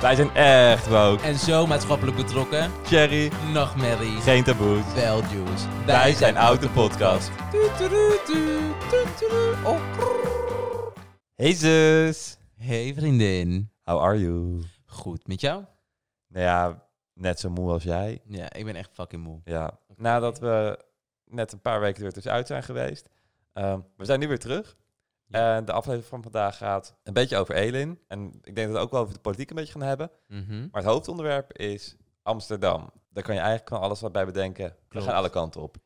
Wij zijn echt woke. En zo maatschappelijk betrokken. Cherry, Nachtmerrie. geen taboes. Wel juice. Wij zijn Auto Podcast. Oh. Hey zus. Hey vriendin. How are you? Goed, met jou? Nou ja, net zo moe als jij. Ja, ik ben echt fucking moe. Ja. Nadat we net een paar weken er tussenuit zijn geweest. Ehm, we zijn nu weer terug. Ja. En de aflevering van vandaag gaat een beetje over Elin. En ik denk dat we het ook wel over de politiek een beetje gaan hebben. Mhm. Maar het hoofdonderwerp is Amsterdam. Daar kan je eigenlijk van alles wat bij bedenken. We gaan alle kanten op.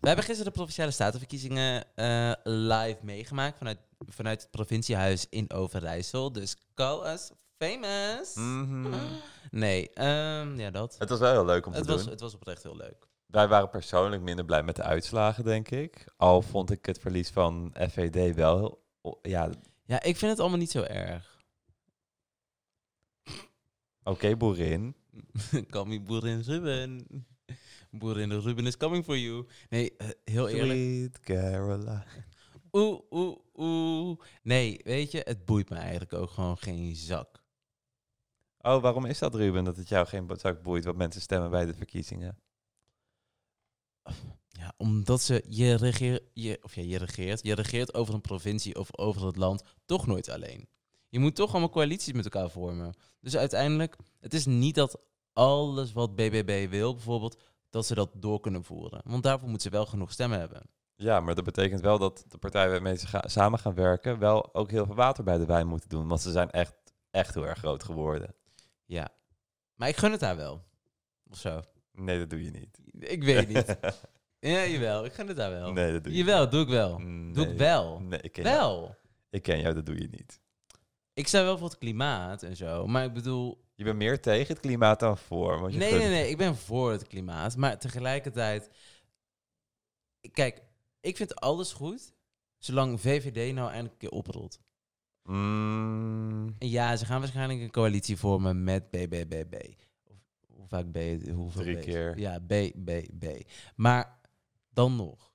We hebben gisteren de Provinciale Statenverkiezingen eh, live meegemaakt vanuit, vanuit het provinciehuis in Overijssel. Dus call us famous. Mhm. Nee, ehm, ja dat. Het was wel heel leuk om te Het doen. was, het was oprecht heel leuk. Wij waren persoonlijk minder blij met de uitslagen, denk ik. Al vond ik het verlies van FVD wel heel... Ja, Ja, ik vind het allemaal niet zo erg. oké, boerin. Call me Boerin Ruben. Boerin Ruben is coming for you. Nee, eh, heel eerlijk. Sweet Caroline. Oeh, oeh, oeh. Nee, weet je, het boeit me eigenlijk ook gewoon geen zak. Oh, waarom is dat, Ruben? Dat het jou geen zak boeit wat mensen stemmen bij de verkiezingen? Ja, omdat ze, je regeert, je, of ja, je regeert, je regeert over een provincie of over het land toch nooit alleen. Je moet toch allemaal coalities met elkaar vormen. Dus uiteindelijk, het is niet dat alles wat BBB wil, bijvoorbeeld, dat ze dat door kunnen voeren. Want daarvoor moeten ze wel genoeg stemmen hebben. Ja, maar dat betekent wel dat de partijen waarmee ze ga- samen gaan werken... wel ook heel veel water bij de wijn moeten doen. Want ze zijn echt, echt heel erg groot geworden. Ja. Maar ik gun het haar wel. Of zo. Nee, dat doe je niet. Ik weet niet. ja, jawel. Ik gun het haar wel. Nee, dat doe je Jawel, doe ik wel. niet. Doe ik wel. Nee, ik ken jou. Wel. Ik ken jou, dat doe je niet. Ik sta wel voor het klimaat en zo. Maar ik bedoel... Je bent meer tegen het klimaat dan voor. Want je Nee, nee, nee. Ik ben voor het klimaat. Maar tegelijkertijd... Kijk, ik vind alles goed... zolang VVD nou eindelijk een keer oprolt. Mm, ja, ze gaan waarschijnlijk een coalitie vormen met BBBB. Hoe vaak B? Hoeveel Drie keer. Ja, B, B, B. Maar dan nog.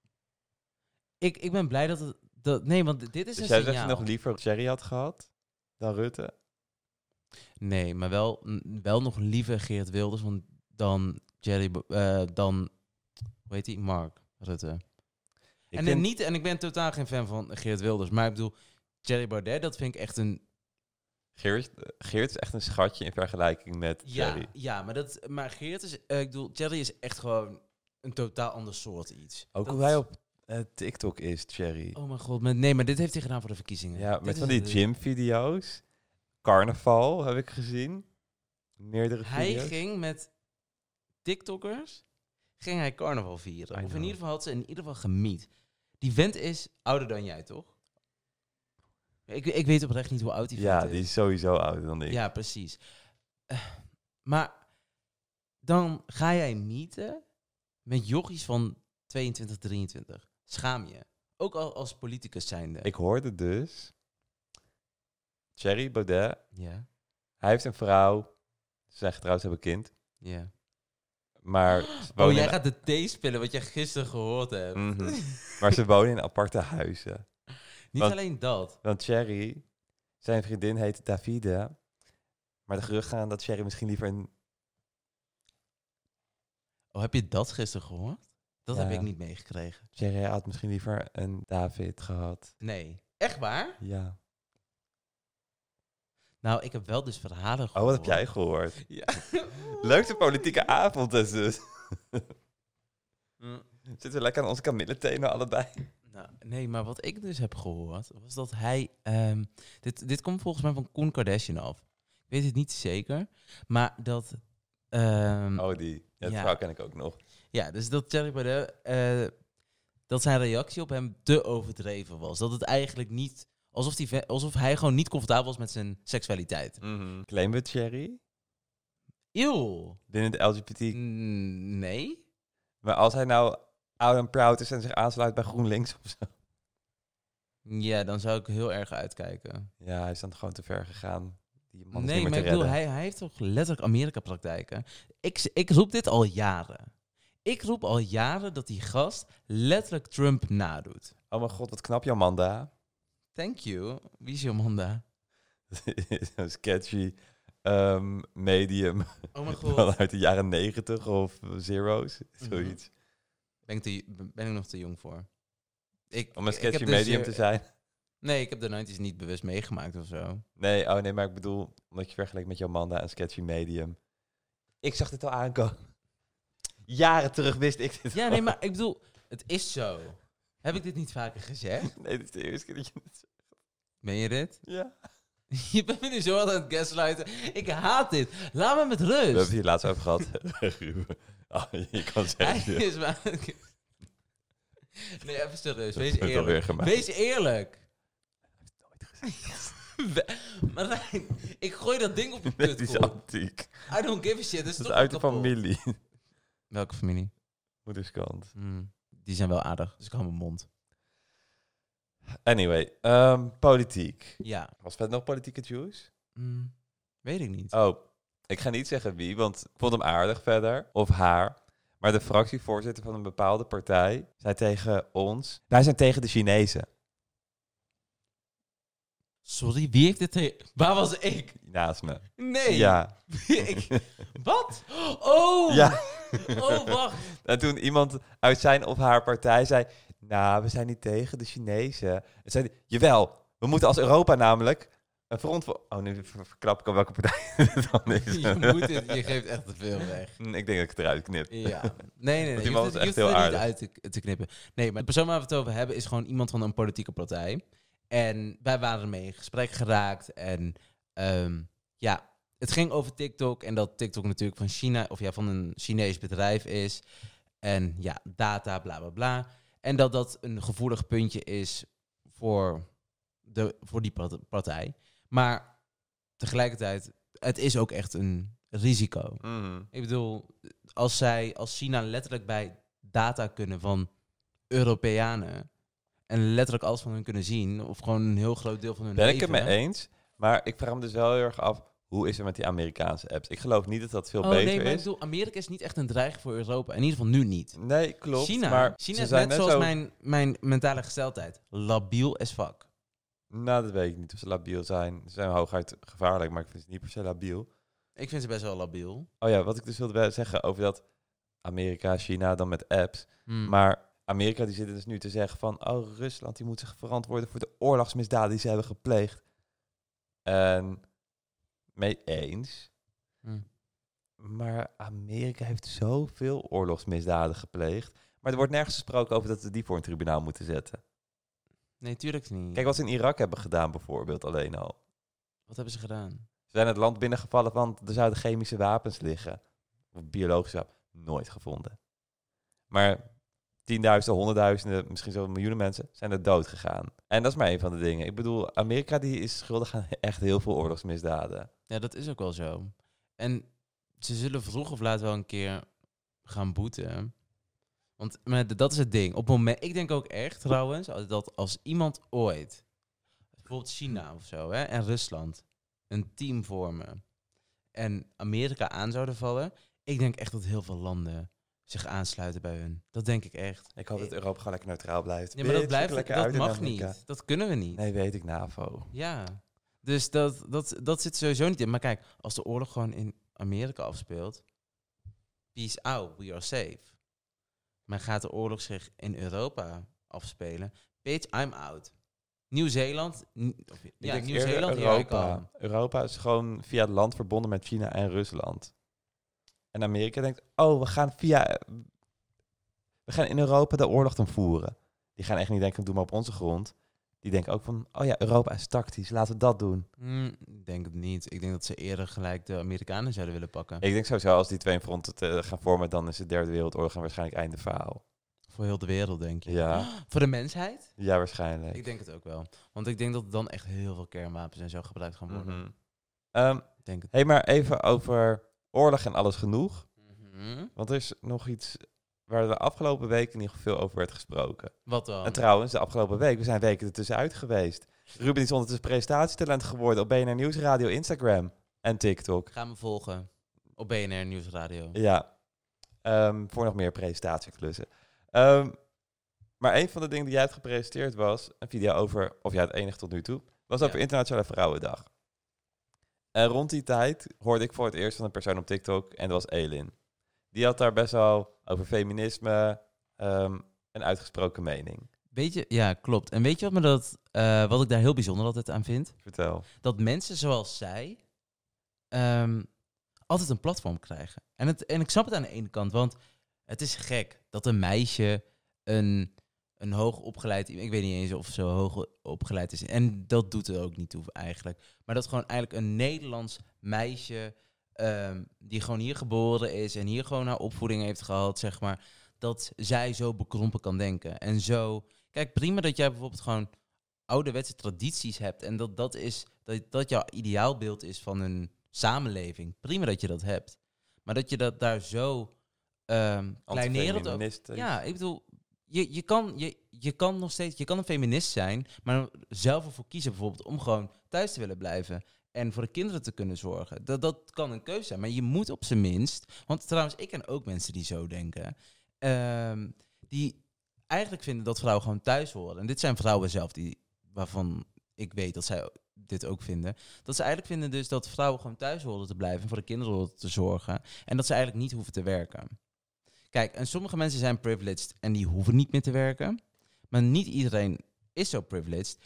Ik, ik ben blij dat het... Dat, nee, want dit is dus een jij zegt signaal. je nog liever Jerry had gehad dan Rutte? Nee, maar wel, wel nog liever Geert Wilders want dan Jerry... Eh, dan... Hoe heet die? Mark Rutte. Ik en, vind- en niet, en ik ben totaal geen fan van Geert Wilders. Maar ik bedoel, Jerry Baudet, dat vind ik echt een... Geert, Geert is echt een schatje in vergelijking met Ja, Jerry. ja maar, dat, maar Geert is... eh, ik bedoel, Jerry is echt gewoon een totaal ander soort iets. Ook Dat hoe hij op eh, TikTok is, Jerry. Oh mijn god, met, nee, maar dit heeft hij gedaan voor de verkiezingen. ja, Dit met van die gym-video's. Carnaval heb ik gezien. Meerdere Hij video's. ging met TikTokkers, ging hij carnaval vieren. Of in ieder geval had ze in ieder geval gemiet. Die vent is ouder dan jij, toch? Ik, ik weet oprecht niet hoe oud die Ja, vent die is. is sowieso ouder dan ik. Ja, precies. Eh, maar dan ga jij mieten met jochies van 22, 23. Schaam je. Ook al als politicus zijnde. Ik hoorde dus... Jerry Baudet, Ja, hij heeft een vrouw. Ze zeggen trouwens, ze hebben een kind. ja. Maar Oh, jij gaat de thee spillen wat jij gisteren gehoord hebt. Mhm. Maar ze wonen in aparte huizen. Niet Want- alleen dat. Want Cherry, zijn vriendin heet Davide. Maar de geruchten gaan dat Cherry misschien liever een... Oh, heb je dat gisteren gehoord? Dat heb ik niet meegekregen. Cherry had misschien liever een David gehad. Nee. Echt waar? Ja. Nou, ik heb wel dus verhalen gehoord. Oh, wat heb jij gehoord? Ja. Leukste politieke avond dus. dus. Mm. Zitten we lekker aan onze kamillethenen allebei. Nou, nee, maar wat ik dus heb gehoord, was dat hij... ehm, dit, dit komt volgens mij van Koen Kardashian af. Ik weet het niet zeker, maar dat... ehm, Oh, die. Ja, die Ja. ken ik ook nog. Ja, dus dat Thierry Baudet... eh, dat zijn reactie op hem te overdreven was. Dat het eigenlijk niet... Alsof, die, alsof hij gewoon niet comfortabel was met zijn seksualiteit. Claimen we Cherry Eeuw. binnen de LGBT? Mm, Nee? Maar als hij nou oud en proud is en zich aansluit bij GroenLinks of zo. Ja, dan zou ik heel erg uitkijken. Ja, hij is dan gewoon te ver gegaan. Die man nee, maar ik bedoel, hij, hij heeft toch letterlijk Amerika-praktijken. Ik, ik roep dit al jaren. Ik roep al jaren dat die gast letterlijk Trump nadoet. Oh mijn god, wat knap, Jamanda. Thank you. Wie is Jomanda? Zo'n sketchy ehm, medium Oh mijn god. uit de jaren negentig of zero's, Mhm. zoiets. Ben ik, te, ben ik nog te jong voor? Ik, Om een sketchy de medium zeer- te zijn. Nee, ik heb de 90s niet bewust meegemaakt of zo. Nee, oh nee, maar ik bedoel, omdat je vergelijkt met Jomanda en sketchy medium. Ik zag dit al aankomen. Jaren terug wist ik dit Ja, al. nee, maar ik bedoel, het is zo. Heb ik dit niet vaker gezegd? Nee, dit is de eerste keer dat je het zegt. Ben je dit? Ja. Je bent me nu zo aan het gaslighten. Ik haat dit. Laat me met We hebben het rust. hier laatst over gehad. Oh, je kan Hij zeggen. is maar... Nee, even serieus. Wees eerlijk. Wees eerlijk. Marijn, ik gooi dat ding op je Dit is kutkop. antiek. I don't give a shit. Dat is Dat is uit de familie. Welke familie? Moederskant. Hmm, Die zijn wel aardig, dus ik hou mijn mond. Anyway, ehm, politiek. Ja. Was vet nog politieke juice? Hmm, weet ik niet. Oh, ik ga niet zeggen wie, want ik vond hem aardig verder. Of haar. Maar de fractievoorzitter van een bepaalde partij zei tegen ons... Wij zijn tegen de Chinezen. Sorry, wie heeft dit... te- Waar was ik? Naast me. Nee. Ja. ik... Wat? Oh! ja. Oh, wacht. En toen iemand uit zijn of haar partij zei... Nou, we zijn niet tegen de Chinezen. En zei jawel, we moeten als Europa namelijk... Een front voor... Oh, nu ver- verklap ik al welke partij het dan is. Je moet het, je geeft echt te veel weg. Ik denk dat ik het eruit knip. Ja. Nee, nee, nee. Je hoeft het, echt heel niet uit te, te knippen. Nee, maar de persoon waar we het over hebben is gewoon iemand van een politieke partij. En wij waren ermee in gesprek geraakt. En ehm, ja, het ging over TikTok. En dat TikTok natuurlijk van China, of ja, van een Chinees bedrijf is. En ja, data, bla bla bla. En dat dat een gevoelig puntje is voor, de, voor die part- partij. Maar tegelijkertijd, het is ook echt een risico. Mhm. Ik bedoel, als zij, als China letterlijk bij data kunnen van Europeanen en letterlijk alles van hun kunnen zien, of gewoon een heel groot deel van hun Ben ik leven. het mee eens. Maar ik vraag me dus wel heel erg af... Hoe is het met die Amerikaanse apps? Ik geloof niet dat dat veel Oh beter nee, maar ik bedoel, Amerika is niet echt een dreiging voor Europa. In ieder geval nu niet. Nee, klopt. China, maar China is net net zoals zo... mijn, mijn mentale gesteldheid. Labiel as fuck. Nou, dat weet ik niet of ze labiel zijn. Ze zijn hooguit gevaarlijk, maar ik vind ze niet per se labiel. Ik vind ze best wel labiel. Oh ja, wat ik dus wilde zeggen over dat Amerika, China dan met apps. Hmm. Maar Amerika die zitten dus nu te zeggen van... Oh, Rusland die moet zich verantwoorden voor de oorlogsmisdaden die ze hebben gepleegd. En mee eens. Hmm. Maar Amerika heeft zoveel oorlogsmisdaden gepleegd. Maar er wordt nergens gesproken over dat ze die voor een tribunaal moeten zetten. Nee, tuurlijk niet. Kijk wat ze in Irak hebben gedaan bijvoorbeeld alleen al. Wat hebben ze gedaan? Ze zijn het land binnengevallen, want er zouden chemische wapens liggen. Of biologische wapens. Nooit gevonden. Maar tienduizenden, honderdduizenden, misschien zo miljoenen mensen zijn er dood gegaan. En dat is maar een van de dingen. Ik bedoel, Amerika die is schuldig aan echt heel veel oorlogsmisdaden. Ja, dat is ook wel zo. En ze zullen vroeg of laat wel een keer gaan boeten. Want maar d- dat is het ding. Op het moment, ik denk ook echt trouwens, dat als iemand ooit, bijvoorbeeld China of zo, hè, en Rusland, een team vormen en Amerika aan zouden vallen, ik denk echt dat heel veel landen zich aansluiten bij hun. Dat denk ik echt. Ik hoop dat Europa gewoon lekker neutraal blijft. Ja, maar dat blijft, lekker dat mag niet. Dat kunnen we niet. Nee, weet ik, NAVO. Ja, dus dat, dat, dat zit sowieso niet in. Maar kijk, als de oorlog gewoon in Amerika afspeelt, peace out, we are safe. Maar gaat de oorlog zich in Europa afspelen, bitch, I'm out. Nieuw-Zeeland, ja, Nieuw-Zeeland. Europa. Europa is gewoon via het land verbonden met China en Rusland. En Amerika denkt, oh, we gaan via... We gaan in Europa de oorlog dan voeren. Die gaan echt niet denken, doe maar op onze grond. Die denken ook van, oh ja, Europa is tactisch, laten we dat doen. Hmm, ik denk het niet. Ik denk dat ze eerder gelijk de Amerikanen zouden willen pakken. Ik denk sowieso, als die twee fronten te gaan vormen, dan is de derde wereldoorlog en waarschijnlijk einde verhaal. Voor heel de wereld, denk je. Ja, Voor de mensheid? ja waarschijnlijk. Ik denk het ook wel. Want ik denk dat er dan echt heel veel kernwapens en zo gebruikt gaan worden. Ik denk het. hey, maar even over oorlog en alles genoeg. Mhm. Want er is nog iets waar de afgelopen ieder geval veel over werd gesproken. Wat dan? En trouwens, de afgelopen week, we zijn weken ertussenuit geweest. Ruben is ondertussen presentatietalent geworden op BNR Nieuwsradio, Instagram en TikTok. Ga me volgen op BNR Nieuwsradio. Ja, Ehm, voor nog meer presentatieklussen. Ehm, maar een van de dingen die jij hebt gepresenteerd was een video over, of ja, het enige tot nu toe, was over Ja. Internationale Vrouwendag. En rond die tijd hoorde ik voor het eerst van een persoon op TikTok en dat was Elin. Die had daar best wel over feminisme ehm, een uitgesproken mening. Weet je, ja, klopt. En weet je wat, me dat, eh, wat ik daar heel bijzonder altijd aan vind? Vertel. Dat mensen zoals zij ehm, altijd een platform krijgen. En, het, en ik snap het aan de ene kant, want het is gek dat een meisje een, een hoog opgeleid... Ik weet niet eens of ze hoog opgeleid is. En dat doet er ook niet toe eigenlijk. Maar dat gewoon eigenlijk een Nederlands meisje... ehm, die gewoon hier geboren is en hier gewoon haar opvoeding heeft gehad, zeg maar... dat zij zo bekrompen kan denken. En zo... Kijk, prima dat jij bijvoorbeeld gewoon ouderwetse tradities hebt... en dat dat, is, dat, dat jouw ideaalbeeld is van een samenleving. Prima dat je dat hebt. Maar dat je dat daar zo ehm kleinerend... over- Antifeministen. ja, ik bedoel, je, je, kan, je, je kan nog steeds, je kan een feminist zijn, maar zelf ervoor kiezen bijvoorbeeld om gewoon thuis te willen blijven en voor de kinderen te kunnen zorgen. Dat, dat kan een keuze zijn, maar je moet op zijn minst, want trouwens, ik ken ook mensen die zo denken, ehm, die eigenlijk vinden dat vrouwen gewoon thuis horen. En dit zijn vrouwen zelf die, waarvan ik weet dat zij dit ook vinden. Dat ze eigenlijk vinden dus dat vrouwen gewoon thuis horen te blijven en voor de kinderen te zorgen. En dat ze eigenlijk niet hoeven te werken. Kijk, en sommige mensen zijn privileged en die hoeven niet meer te werken. Maar niet iedereen is zo privileged.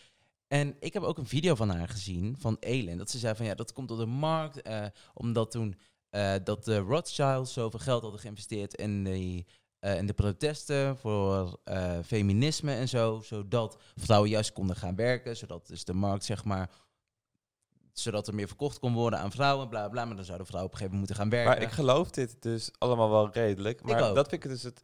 En ik heb ook een video van haar gezien, van Elin. Dat ze zei van ja, dat komt door de markt. eh, omdat toen eh, dat de Rothschilds zoveel geld hadden geïnvesteerd in, die, eh, in de protesten voor feminisme en zo. Zodat vrouwen juist konden gaan werken. Zodat dus de markt zeg maar zodat er meer verkocht kon worden aan vrouwen, bla bla. Maar dan zouden vrouwen op een gegeven moment moeten gaan werken. Maar ik geloof dit dus allemaal wel redelijk. Maar ook. dat vind ik dus het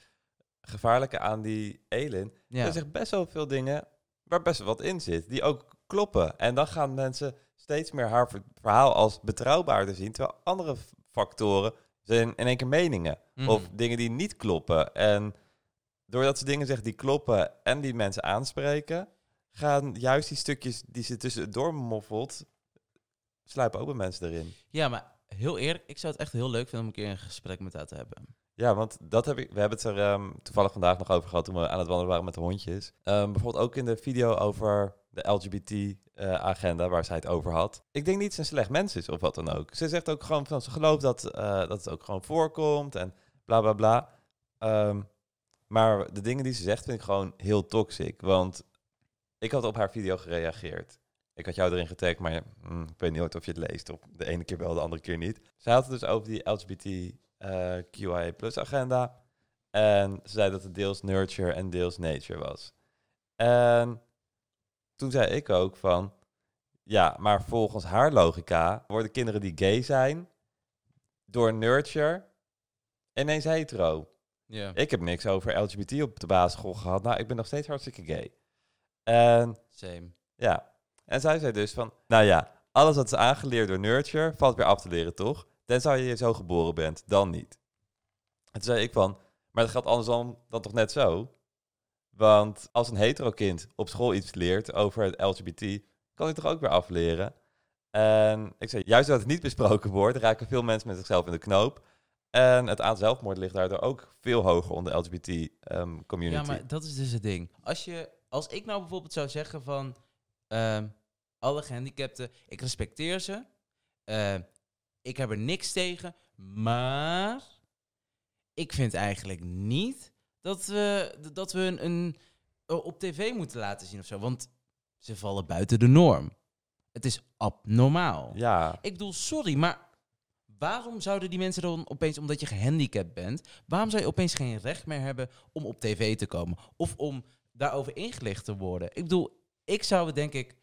gevaarlijke aan die Elin. ja. Er zegt best wel veel dingen waar best wel wat in zit, die ook kloppen. En dan gaan mensen steeds meer haar ver- verhaal als betrouwbaarder zien, terwijl andere factoren zijn in één keer meningen. Mhm. Of dingen die niet kloppen. En doordat ze dingen zegt die kloppen en die mensen aanspreken, gaan juist die stukjes die ze tussendoor moffelt, sluipen ook bij mensen erin. Ja, maar heel eerlijk, ik zou het echt heel leuk vinden om een keer een gesprek met haar te hebben. Ja, want dat heb ik, we hebben het er ehm, toevallig vandaag nog over gehad toen we aan het wandelen waren met de hondjes. Ehm, bijvoorbeeld ook in de video over de LGBT-agenda waar zij het over had. Ik denk niet dat ze een slecht mens is of wat dan ook. Ze zegt ook gewoon van ze gelooft dat, eh, dat het ook gewoon voorkomt en bla bla bla. Ehm, maar de dingen die ze zegt vind ik gewoon heel toxic. Want ik had op haar video gereageerd. Ik had jou erin getagd, maar mm, ik weet niet of je het leest. Of de ene keer wel, de andere keer niet. Zij had het dus over die LGBT eh QIA plus agenda. En ze zei dat het deels nurture en deels nature was. En toen zei ik ook van, ja, maar volgens haar logica worden kinderen die gay zijn door nurture ineens hetero. Ja. Ik heb niks over LGBT op de basisschool gehad. Nou, ik ben nog steeds hartstikke gay. En Same. ja, en zij zei dus van, nou ja, alles wat is aangeleerd door nurture valt weer af te leren, toch? Tenzij je zo geboren bent, dan niet. En zei ik van, maar dat geldt andersom dan toch net zo? Want als een hetero kind op school iets leert over het LGBT, kan hij toch ook weer afleren? En ik zei, juist dat het niet besproken wordt, raken veel mensen met zichzelf in de knoop. En het aantal zelfmoord ligt daardoor ook veel hoger onder de LGBT-community. Ja, maar dat is dus het ding. Als, je, als ik nou bijvoorbeeld zou zeggen van... ehm, alle gehandicapten, ik respecteer ze. eh, ik heb er niks tegen. Maar ik vind eigenlijk niet dat we, dat we een, een op tv moeten laten zien of zo. Want ze vallen buiten de norm. Het is abnormaal. ja, Ik bedoel, sorry, maar waarom zouden die mensen dan opeens, omdat je gehandicapt bent, waarom zou je opeens geen recht meer hebben om op tv te komen? Of om daarover ingelicht te worden? Ik bedoel, ik zou het denk ik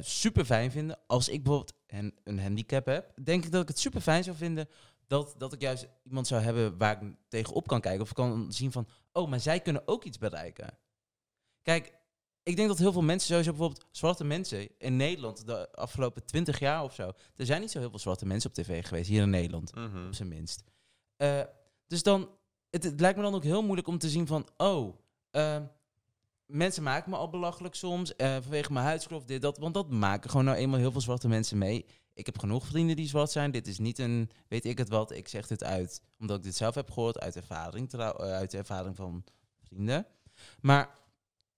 super fijn vinden als ik bijvoorbeeld een, een handicap heb. Denk ik dat ik het super fijn zou vinden dat, dat ik juist iemand zou hebben waar ik tegenop kan kijken. Of kan zien van, oh, maar zij kunnen ook iets bereiken. Kijk, ik denk dat heel veel mensen, sowieso bijvoorbeeld zwarte mensen in Nederland de afgelopen twintig jaar of zo. Er zijn niet zo heel veel zwarte mensen op tv geweest hier in Nederland, mhm. op zijn minst. Eh, dus dan, het, het lijkt me dan ook heel moeilijk om te zien van, oh, eh, mensen maken me al belachelijk soms eh, vanwege mijn huidskleur dit, dat. Want dat maken gewoon nou eenmaal heel veel zwarte mensen mee. Ik heb genoeg vrienden die zwart zijn. Dit is niet een, weet ik het wat, ik zeg dit uit, omdat ik dit zelf heb gehoord, uit ervaring, trouw, eh, uit ervaring van vrienden. Maar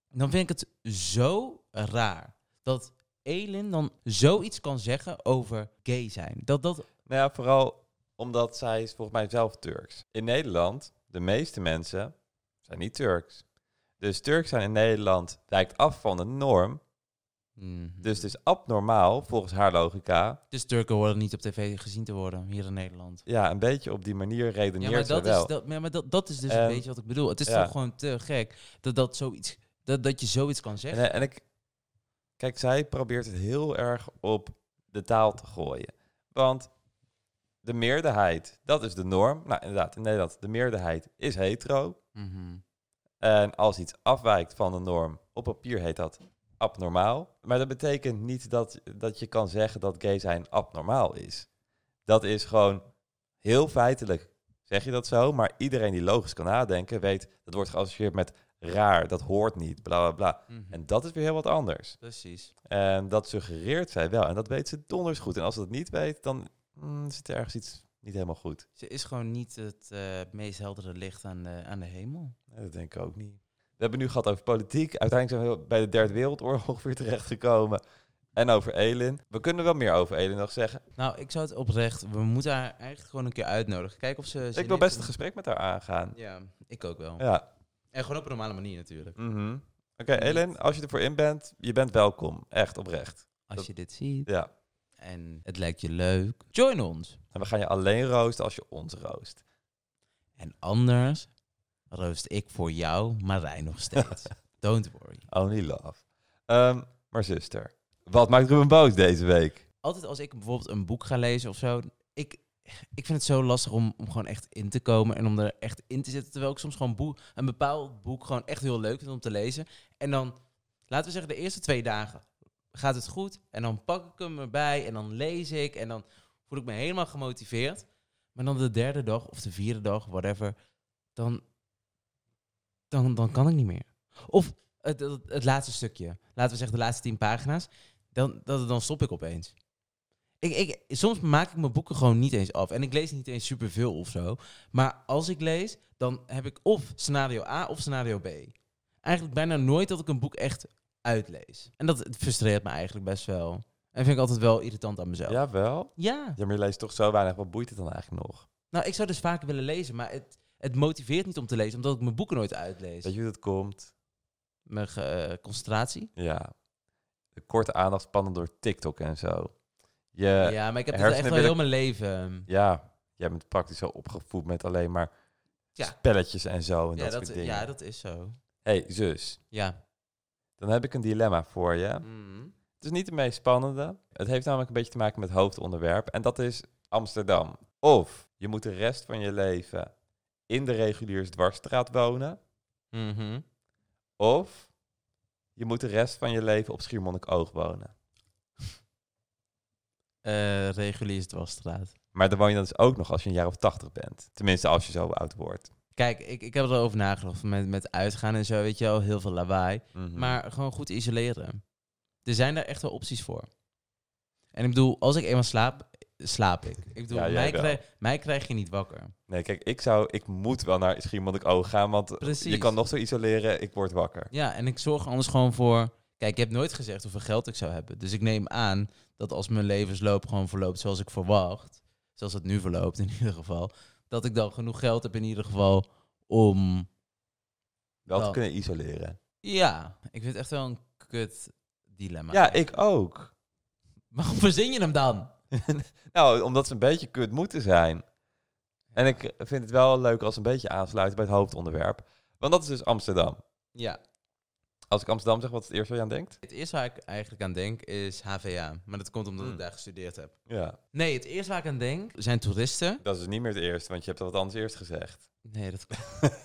dan vind ik het zo raar dat Elin dan zoiets kan zeggen over gay zijn. Dat dat... Nou ja, vooral omdat zij is volgens mij zelf Turks. In Nederland, de meeste mensen zijn niet Turks. Dus Turks zijn in Nederland wijkt af van de norm. Mhm. Dus het is abnormaal, volgens haar logica. Dus Turken horen niet op tv gezien te worden hier in Nederland. Ja, een beetje op die manier Ja, redeneert maar, ze dat wel. is, dat, ja, maar dat, dat is dus En- een beetje wat ik bedoel. Het is ja. toch gewoon te gek dat, dat, zoiets, dat, dat je zoiets kan En, zeggen. en ik, kijk, zij probeert het heel erg op de taal te gooien. Want de meerderheid, dat is de norm. Nou, inderdaad, in Nederland, de meerderheid is hetero. Mhm. En als iets afwijkt van de norm, op papier heet dat abnormaal. Maar dat betekent niet dat, dat je kan zeggen dat gay zijn abnormaal is. Dat is gewoon heel feitelijk, zeg je dat zo. Maar iedereen die logisch kan nadenken, weet dat wordt geassocieerd met raar, dat hoort niet, bla bla bla. Mhm. En dat is weer heel wat anders. Precies. En dat suggereert zij wel. En dat weet ze donders goed. En als ze dat niet weet, dan mm, zit er ergens iets niet helemaal goed. Ze is gewoon niet het eh, meest heldere licht aan de, aan de hemel. Nee, dat denk ik ook niet. We hebben nu gehad over politiek. Uiteindelijk zijn we bij de Derde Wereldoorlog weer terechtgekomen. En over Elin. We kunnen wel meer over Elin nog zeggen. Nou, ik zou het oprecht... We moeten haar eigenlijk gewoon een keer uitnodigen. Kijken of ze... ik wil best een gesprek met haar aangaan. Ja, ik ook wel. Ja. En gewoon op een normale manier natuurlijk. mhm. Oké, Elin, als je ervoor in bent, je bent welkom. Echt, oprecht. Als je dit ziet Ja. En het lijkt je leuk, join ons. En we gaan je alleen roosten als je ons roost. En anders roost ik voor jou Marijn nog steeds. Don't worry. Only love. Ehm, maar zuster, wat maakt Ruben boos deze week? Altijd als ik bijvoorbeeld een boek ga lezen of zo, ik, ik vind het zo lastig om, om gewoon echt in te komen en om er echt in te zitten. Terwijl ik soms gewoon boek, een bepaald boek gewoon echt heel leuk vind om te lezen. En dan, laten we zeggen, de eerste twee dagen gaat het goed. En dan pak ik hem erbij en dan lees ik en dan voel ik me helemaal gemotiveerd. Maar dan de derde dag of de vierde dag, whatever, dan, dan, dan kan ik niet meer. Of het, het, laatste stukje, laten we zeggen de laatste tien pagina's, dan, dan, dan stop ik opeens. Ik, ik, soms maak ik mijn boeken gewoon niet eens af. En ik lees niet eens superveel of zo. Maar als ik lees, dan heb ik of scenario A of scenario B. Eigenlijk bijna nooit dat ik een boek echt uitlees. En dat frustreert me eigenlijk best wel. En vind ik altijd wel irritant aan mezelf. Jawel. ja. Ja, maar je leest toch zo weinig. Wat boeit het dan eigenlijk nog? Nou, ik zou dus vaker willen lezen, maar het, het motiveert niet om te lezen, omdat ik mijn boeken nooit uitlees. Weet je hoe dat komt? Mijn eh, concentratie. Ja. De korte aandachtspannen door TikTok en zo. Je, Ja, ja. maar ik heb dat echt wel heel mijn leven. jij bent praktisch zo opgevoed met alleen maar Ja. spelletjes en zo en Ja dat, dat, soort dingen. ja, dat is zo. hey, zus. Ja. Dan heb ik een dilemma voor je. Mhm. Het is niet de meest spannende. Het heeft namelijk een beetje te maken met hoofdonderwerp. En dat is Amsterdam. Of je moet de rest van je leven in de reguliers dwarsstraat wonen. Mhm. Of je moet de rest van je leven op Schiermonnikoog wonen. Eh, regulier dwarsstraat. Maar dan woon je dan dus ook nog als je een jaar of tachtig bent. Tenminste, als je zo oud wordt. Kijk, ik, ik heb erover nagedacht met, met uitgaan en zo, weet je wel, heel veel lawaai. Mhm. Maar gewoon goed isoleren. Er zijn daar echt wel opties voor. En ik bedoel, als ik eenmaal slaap, slaap ik. Ik bedoel, Ja, mij, krijg, mij krijg je niet wakker. Nee, kijk, ik zou, ik moet wel naar Schiermonnikoog gaan, want Precies. je kan nog zo isoleren, ik word wakker. Ja, en ik zorg anders gewoon voor... Kijk, ik heb nooit gezegd hoeveel geld ik zou hebben. Dus ik neem aan dat als mijn levensloop gewoon verloopt zoals ik verwacht... Zoals het nu verloopt in ieder geval... Dat ik dan genoeg geld heb in ieder geval om... Wel te kunnen isoleren. Ja, ik vind het echt wel een kut dilemma. Ja, ik ook. Waarom verzin je hem dan? Nou, omdat ze een beetje kut moeten zijn. En ik vind het wel leuk als ze een beetje aansluiten bij het hoofdonderwerp. Want dat is dus Amsterdam. Ja, Als ik Amsterdam zeg, wat is het eerste waar je aan denkt? het eerste waar ik eigenlijk aan denk is HVA. Maar dat komt omdat Hmm. ik daar gestudeerd heb. Ja. Nee, het eerste waar ik aan denk zijn toeristen. Dat is dus niet meer het eerste, want je hebt al wat anders eerst gezegd. Nee, dat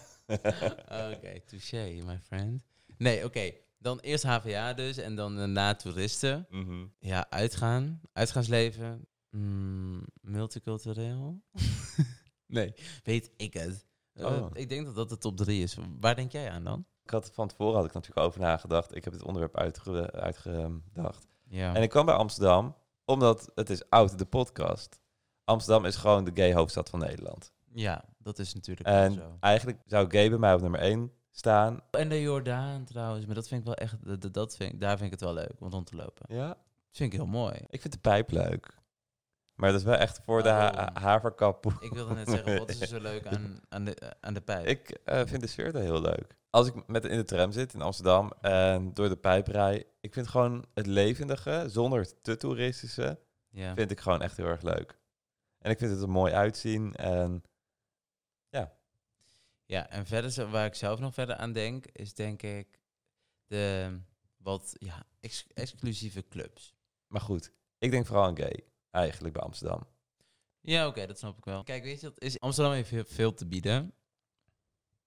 Oké, touché, my friend. Nee, oké. Dan eerst HVA dus en dan daarna toeristen. Mhm. Ja, uitgaan. Uitgaansleven. Mm, multicultureel. nee, weet ik het. Eh, Oh. Ik denk dat dat de top drie is. Waar denk jij aan dan? Ik had van tevoren had ik natuurlijk over nagedacht. Ik heb het onderwerp uitge uitgedacht. Ja. En ik kwam bij Amsterdam, omdat het is oud, de podcast. Amsterdam is gewoon de gay hoofdstad van Nederland. ja, dat is natuurlijk En zo. eigenlijk zou gay bij mij op nummer 1 staan. En de Jordaan trouwens, maar dat vind ik wel echt, dat, dat vind daar vind ik het wel leuk om rond te lopen. Ja? vind ik heel mooi. Ik vind de pijp leuk. Maar dat is wel echt voor de ha Waarom? haverkap. Ik wilde net zeggen, wat is er zo leuk aan, aan, de, aan de pijp? Ik eh, vind de sfeer daar heel leuk. Als ik met in de tram zit in Amsterdam en door de pijp rij, ik vind gewoon het levendige, zonder het te toeristische, ja. vind ik gewoon echt heel erg leuk. En ik vind het er mooi uitzien en ja, en verder waar ik zelf nog verder aan denk, is denk ik de wat ja, ex- exclusieve clubs. Maar goed, ik denk vooral aan gay, eigenlijk bij Amsterdam. Ja, oké, dat snap ik wel. Kijk, weet je, dat is, Amsterdam heeft heel veel te bieden.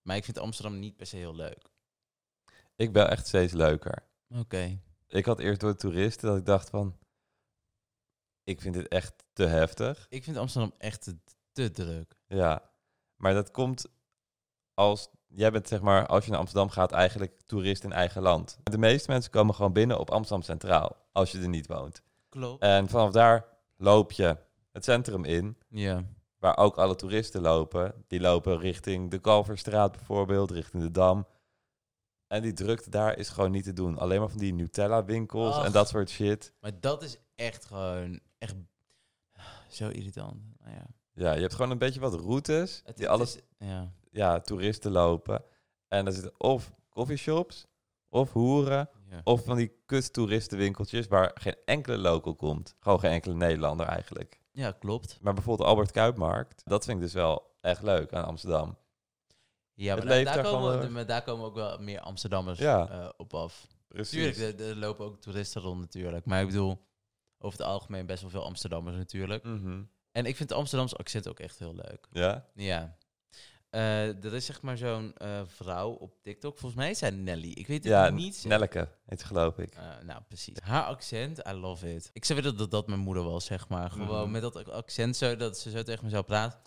Maar ik vind Amsterdam niet per se heel leuk. Ik ben echt steeds leuker. Oké. Ik had eerst door de toeristen dat ik dacht van, ik vind dit echt te heftig. Ik vind Amsterdam echt te, te druk. Ja, maar dat komt als, jij bent zeg maar, als je naar Amsterdam gaat, eigenlijk toerist in eigen land. De meeste mensen komen gewoon binnen op Amsterdam Centraal, als je er niet woont. Klopt. En vanaf daar loop je het centrum in, ja. Waar ook alle toeristen lopen. Die lopen richting de Kalverstraat bijvoorbeeld, richting de Dam. En die drukte daar is gewoon niet te doen. Alleen maar van die Nutella-winkels en dat soort shit. Maar dat is echt gewoon echt zo irritant. Nou ja. Ja, je hebt gewoon een beetje wat routes Het, die het alles, is- ja. ja, toeristen lopen. En daar zitten of coffeeshops, of hoeren, ja. of van die kut toeristenwinkeltjes waar geen enkele local komt. Gewoon geen enkele Nederlander eigenlijk. Ja, klopt. Maar bijvoorbeeld Albert Kuipmarkt, dat vind ik dus wel echt leuk aan Amsterdam. Ja, maar, daar, daar komen, maar daar komen ook wel meer Amsterdammers Ja. eh, op af. Precies. Tuurlijk, er, er lopen ook toeristen rond natuurlijk. Maar ik bedoel, over het algemeen best wel veel Amsterdammers natuurlijk. Mhm. En ik vind het Amsterdamse accent ook echt heel leuk. Ja? Ja. Eh, er is zeg maar zo'n eh, vrouw op TikTok. Volgens mij is zij Nelly. Ik weet het Ja, niet. zeker. Nelleke heet ze geloof ik. Eh, nou, precies. Haar accent, I love it. Ik zou willen dat dat mijn moeder was, zeg maar. Gewoon Mhm. met dat accent zo, dat ze zo tegen me zou praten.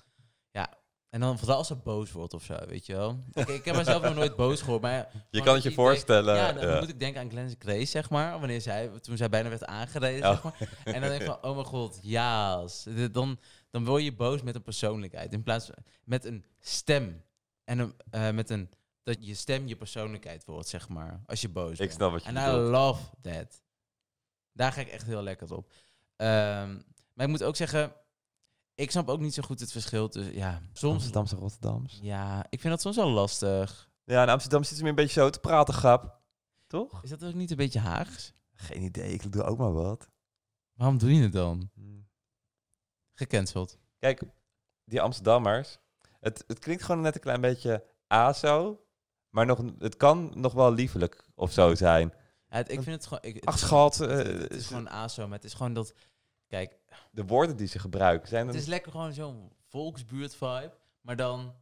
Ja. En dan vooral als ze boos wordt of zo, weet je wel. Ik, ik heb mezelf nog nooit boos gehoord, maar... Je kan het je voorstellen. Ja, dan ja. moet ik denken aan Glenn Grace, zeg maar. Wanneer zij, toen zij bijna werd aangereden, Oh. zeg maar. En dan denk ik van, oh mijn god, ja. Dan, dan word je boos met een persoonlijkheid. In plaats van met een stem. En een, eh, met een, dat je stem je persoonlijkheid wordt, zeg maar. Als je boos Ik bent. snap wat je En I love that. Daar ga ik echt heel lekker op. Ehm, maar ik moet ook zeggen, ik snap ook niet zo goed het verschil tussen, ja, soms... Amsterdamse Rotterdams. Ja, ik vind dat soms wel lastig. Ja, in Amsterdam zit ze meer een beetje zo te praten, grap. Toch? Is dat ook niet een beetje Haags? Geen idee, ik doe ook maar wat. Waarom doe je het dan? Gecanceld. Kijk, die Amsterdammers, het, het klinkt gewoon net een klein beetje ASO, maar nog, het kan nog wel liefelijk of zo zijn. Ja, het- ik vind het gewoon... Ik, het Ach schat, Het, eh, het- het is gewoon ASO, maar het is gewoon dat... Kijk, de woorden die ze gebruiken zijn het is lekker gewoon zo'n volksbuurt-vibe, maar dan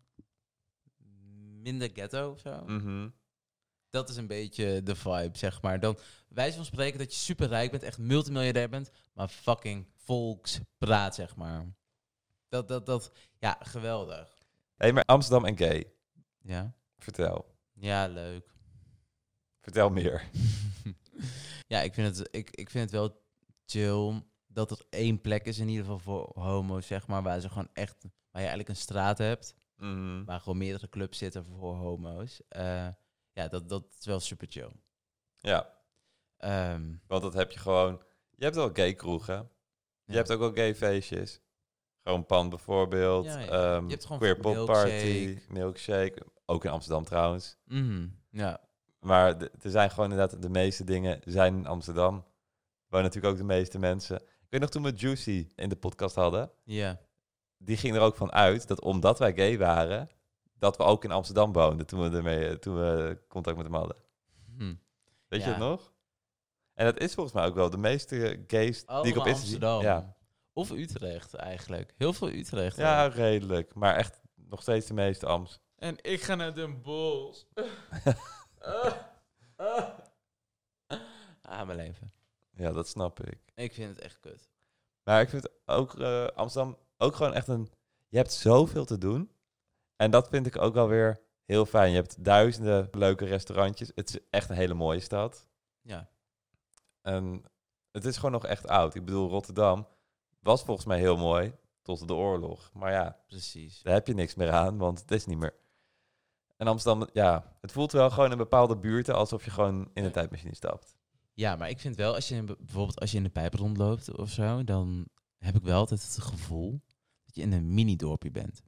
minder ghetto of zo. Mhm. Dat is een beetje de vibe, zeg maar. Dan wijze van spreken dat je super rijk bent, echt multimiljardair bent, maar fucking volkspraat, zeg maar. Dat, dat, dat, ja, geweldig. hey, maar Amsterdam en gay. Ja, Vertel. ja leuk. Vertel meer. ja, ik vind, het, ik, ik vind het wel chill dat er één plek is in ieder geval voor homo's, zeg maar, waar ze gewoon echt, waar je eigenlijk een straat hebt, Mhm. waar gewoon meerdere clubs zitten voor homo's. Eh, ja, dat, dat is wel super chill. Ja, Ehm, want dat heb je gewoon... Je hebt wel gay kroegen. Je hebt ook wel gay feestjes. Gewoon Pan bijvoorbeeld. Ehm, Je hebt gewoon Queer Pop Party. Milkshake. Ook in Amsterdam trouwens. mhm, ja, Maar er zijn gewoon inderdaad de meeste dingen zijn in Amsterdam. Waar natuurlijk ook de meeste mensen. Ik weet nog toen we Juicy in de podcast hadden. ja. Die ging er ook van uit dat omdat wij gay waren, dat we ook in Amsterdam woonden toen we ermee, toen we contact met hem hadden. Hm. Weet je het nog? En dat is volgens mij ook wel de meeste gays die ik op Allemaal Insta zie. Amsterdam. Ja. Of Utrecht eigenlijk. Heel veel Utrecht. ja, ook. redelijk. Maar echt nog steeds de meeste Ams. En ik ga naar Den Bosch. ah, mijn leven. Ja, dat snap ik. Ik vind het echt kut. Maar ik vind ook eh, Amsterdam ook gewoon echt een... Je hebt zoveel te doen. En dat vind ik ook wel weer heel fijn. Je hebt duizenden leuke restaurantjes. Het is echt een hele mooie stad. Ja. En het is gewoon nog echt oud. Ik bedoel, Rotterdam was volgens mij heel mooi tot de oorlog. Maar ja, Precies. daar heb je niks meer aan, want het is niet meer. En Amsterdam, ja, het voelt wel gewoon in bepaalde buurten alsof je gewoon in een tijdmachine stapt. Ja, maar ik vind wel, als je in- bijvoorbeeld als je in de pijp rondloopt of zo, dan heb ik wel altijd het gevoel dat je in een mini-dorpje bent.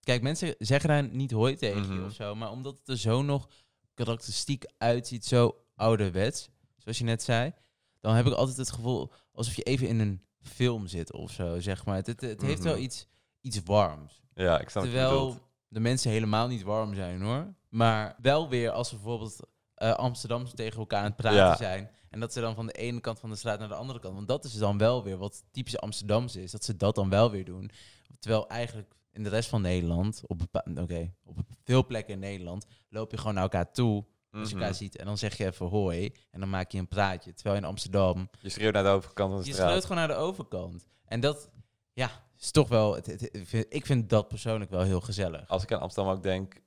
Kijk, mensen zeggen daar niet hoi tegen je Mhm. of zo, maar omdat het er zo nog karakteristiek uitziet, zo ouderwets, zoals je net zei, dan heb ik altijd het gevoel alsof je even in een film zit of zo, zeg maar. Het, het, het heeft wel Mhm. iets, iets warms. Ja, ik snap Terwijl de mensen helemaal niet warm zijn hoor. Maar wel weer als ze bijvoorbeeld eh Amsterdam tegen elkaar aan het praten Ja. zijn. En dat ze dan van de ene kant van de straat naar de andere kant. Want dat is dan wel weer wat typisch Amsterdams is. Dat ze dat dan wel weer doen. Terwijl eigenlijk in de rest van Nederland, op, oké, op veel plekken in Nederland, loop je gewoon naar elkaar toe. Als je Mhm. elkaar ziet. En dan zeg je even hoi. En dan maak je een praatje. Terwijl in Amsterdam Je schreeuwt naar de overkant van de je straat. schreeuwt gewoon naar de overkant. En dat, ja, is toch wel... Het, het- ik vind- ik vind dat persoonlijk wel heel gezellig. Als ik aan Amsterdam ook denk,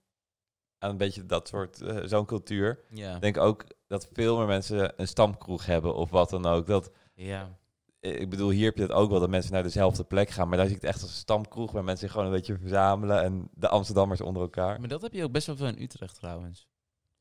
aan een beetje dat soort, eh, zo'n cultuur. Ja. denk ook dat veel meer mensen een stamkroeg hebben of wat dan ook. Dat, ja. ik bedoel, hier heb je het ook wel dat mensen naar dezelfde plek gaan. Maar daar zie ik het echt als een stamkroeg waar mensen zich gewoon een beetje verzamelen. En de Amsterdammers onder elkaar. Maar dat heb je ook best wel veel in Utrecht trouwens.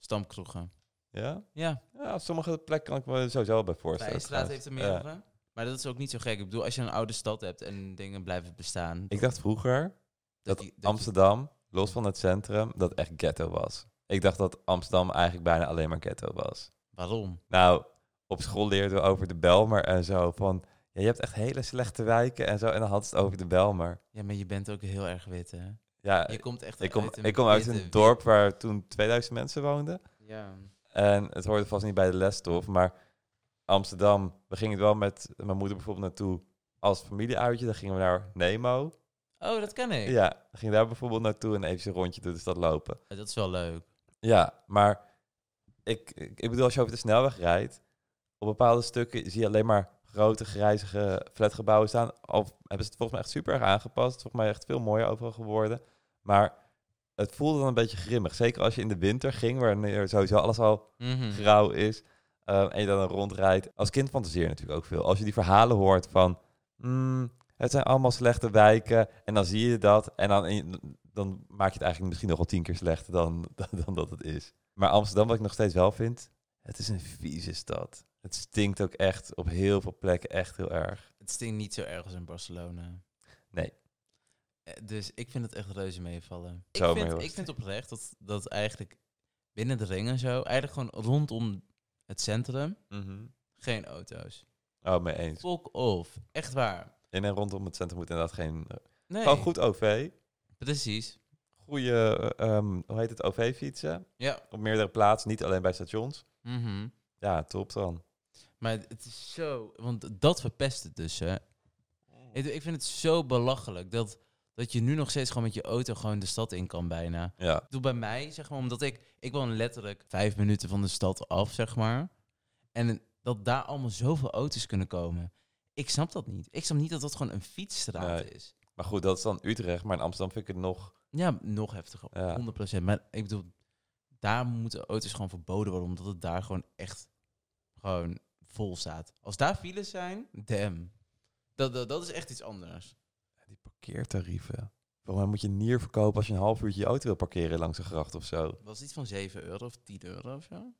Stamkroegen. Ja? Ja, Ja, sommige plekken kan ik me sowieso wel bij voorstellen. Vrijstraat heeft er Ja. meerdere. Maar dat is ook niet zo gek. Ik bedoel, als je een oude stad hebt en dingen blijven bestaan... Ik dacht vroeger dat, die- Amsterdam, los van het centrum, dat echt ghetto was. Ik dacht dat Amsterdam eigenlijk bijna alleen maar ghetto was. waarom? Nou, op school leerden we over de Belmer en zo. Van, ja, je hebt echt hele slechte wijken en zo. En dan ze het over de Belmer. Ja, maar je bent ook heel erg wit, hè? Ja, Je komt echt ik kom, uit een ik kom uit een dorp waar toen 2000 mensen woonden. Ja. En het hoorde vast niet bij de lesstof, maar Amsterdam, we gingen wel met mijn moeder bijvoorbeeld naartoe als familieuitje. Dan gingen we naar Nemo. Oh, dat kan ik. Ja, dan we daar bijvoorbeeld naartoe en even een rondje door de stad lopen. Dat is wel leuk. Ja, maar ik, ik bedoel, als je over de snelweg rijdt, op bepaalde stukken zie je alleen maar grote grijzige flatgebouwen staan. Al hebben ze het volgens mij echt super erg aangepast. Het is volgens mij echt veel mooier overal geworden. Maar het voelde dan een beetje grimmig. Zeker als je in de winter ging, wanneer sowieso alles al Mhm. grauw is. eh, en je dan rondrijdt. Als kind fantaseer je natuurlijk ook veel. Als je die verhalen hoort van... "Hmm, het zijn allemaal slechte wijken. En dan zie je dat. En dan, dan maak je het eigenlijk misschien nog wel tien keer slechter dan, dan, dan dat het is. Maar Amsterdam, wat ik nog steeds wel vind... Het is een vieze stad. Het stinkt ook echt op heel veel plekken echt heel erg. Het stinkt niet zo erg als in Barcelona. Nee. Eh, Dus ik vind het echt reuze meevallen. Ik vind, ik vind oprecht dat, dat eigenlijk binnen de ring en zo, eigenlijk gewoon rondom het centrum, geen auto's. Oh, mee eens. Fuck off. Echt waar. In en rondom het centrum moet inderdaad geen... eh, Nee, Gewoon goed OV. precies. Goede, eh, ehm, hoe heet het, OV-fietsen. Ja. Op meerdere plaatsen, niet alleen bij stations. Mhm. Ja, top dan. Maar het is zo, want dat verpest het dus, hè. Ik, ik vind het zo belachelijk dat, dat je nu nog steeds gewoon met je auto gewoon de stad in kan bijna. Ja. Ik bedoel, bij mij, zeg maar, omdat ik... Ik woon letterlijk vijf minuten van de stad af, zeg maar. En dat daar allemaal zoveel auto's kunnen komen. Ik snap dat niet. Ik snap niet dat dat gewoon een fietsstraat Nee. is. Maar goed, dat is dan Utrecht. Maar in Amsterdam vind ik het nog... Ja, nog heftiger. Ja. 100%. Maar ik bedoel, daar moeten auto's gewoon verboden worden. Omdat het daar gewoon echt gewoon vol staat. Als daar files zijn, damn. Dat, dat, dat is echt iets anders. Die parkeertarieven. Waarom moet je nier verkopen als je een half uurtje je auto wil parkeren langs een gracht of zo? Was het iets van 7 euro of 10 euro of zo?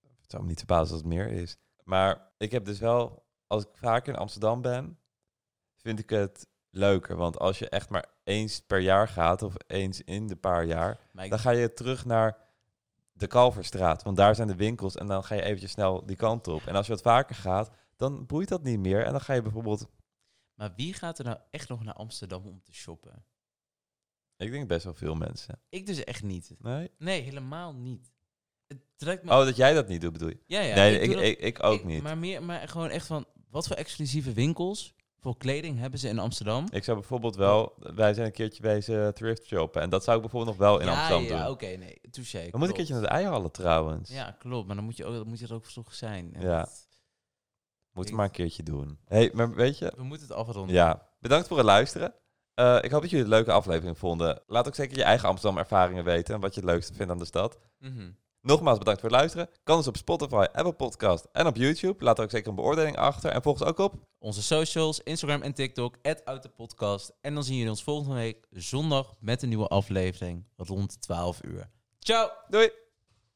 Het zou me niet verbazen als het meer is. Maar ik heb dus wel, als ik vaker in Amsterdam ben, vind ik het leuker. Want als je echt maar eens per jaar gaat, of eens in de paar jaar, dan ga je terug naar de Kalverstraat. Want daar zijn de winkels en dan ga je eventjes snel die kant op. En als je wat vaker gaat, dan boeit dat niet meer. En dan ga je bijvoorbeeld, maar wie gaat er nou echt nog naar Amsterdam om te shoppen? ik denk best wel veel mensen. Ik dus echt niet. Nee? Nee, helemaal niet. Het trekt me... Oh, dat jij dat niet doet, bedoel je? ja, ja. nee, ik, dat- ik, ik ook niet. Maar, meer, maar gewoon echt van, wat voor exclusieve winkels voor kleding hebben ze in Amsterdam? Ik zou bijvoorbeeld wel, wij zijn een keertje wezen thrift shoppen. En dat zou ik bijvoorbeeld nog wel in ja, Amsterdam ja, doen. oké, nee. Touché. Dan moet ik klopt. een keertje naar de eierhallen trouwens. Ja, klopt. Maar dan moet je, ook, dan moet je er ook vroeg zijn. En Ja. dat- Moeten we maar een keertje doen. hey, maar weet je, we moeten het afronden. ja, bedankt voor het luisteren. Eh, ik hoop dat jullie het een leuke aflevering vonden. Laat ook zeker je eigen Amsterdam ervaringen weten en wat je het leukste vindt aan de stad. Mhm. Nogmaals bedankt voor het luisteren. Kan dus op Spotify, Apple Podcast en op YouTube. Laat ook zeker een beoordeling achter. En volg ons ook op. Onze socials, Instagram en TikTok, @autopodcast. En dan zien jullie ons volgende week zondag met een nieuwe aflevering rond 12 uur. Ciao! Doei!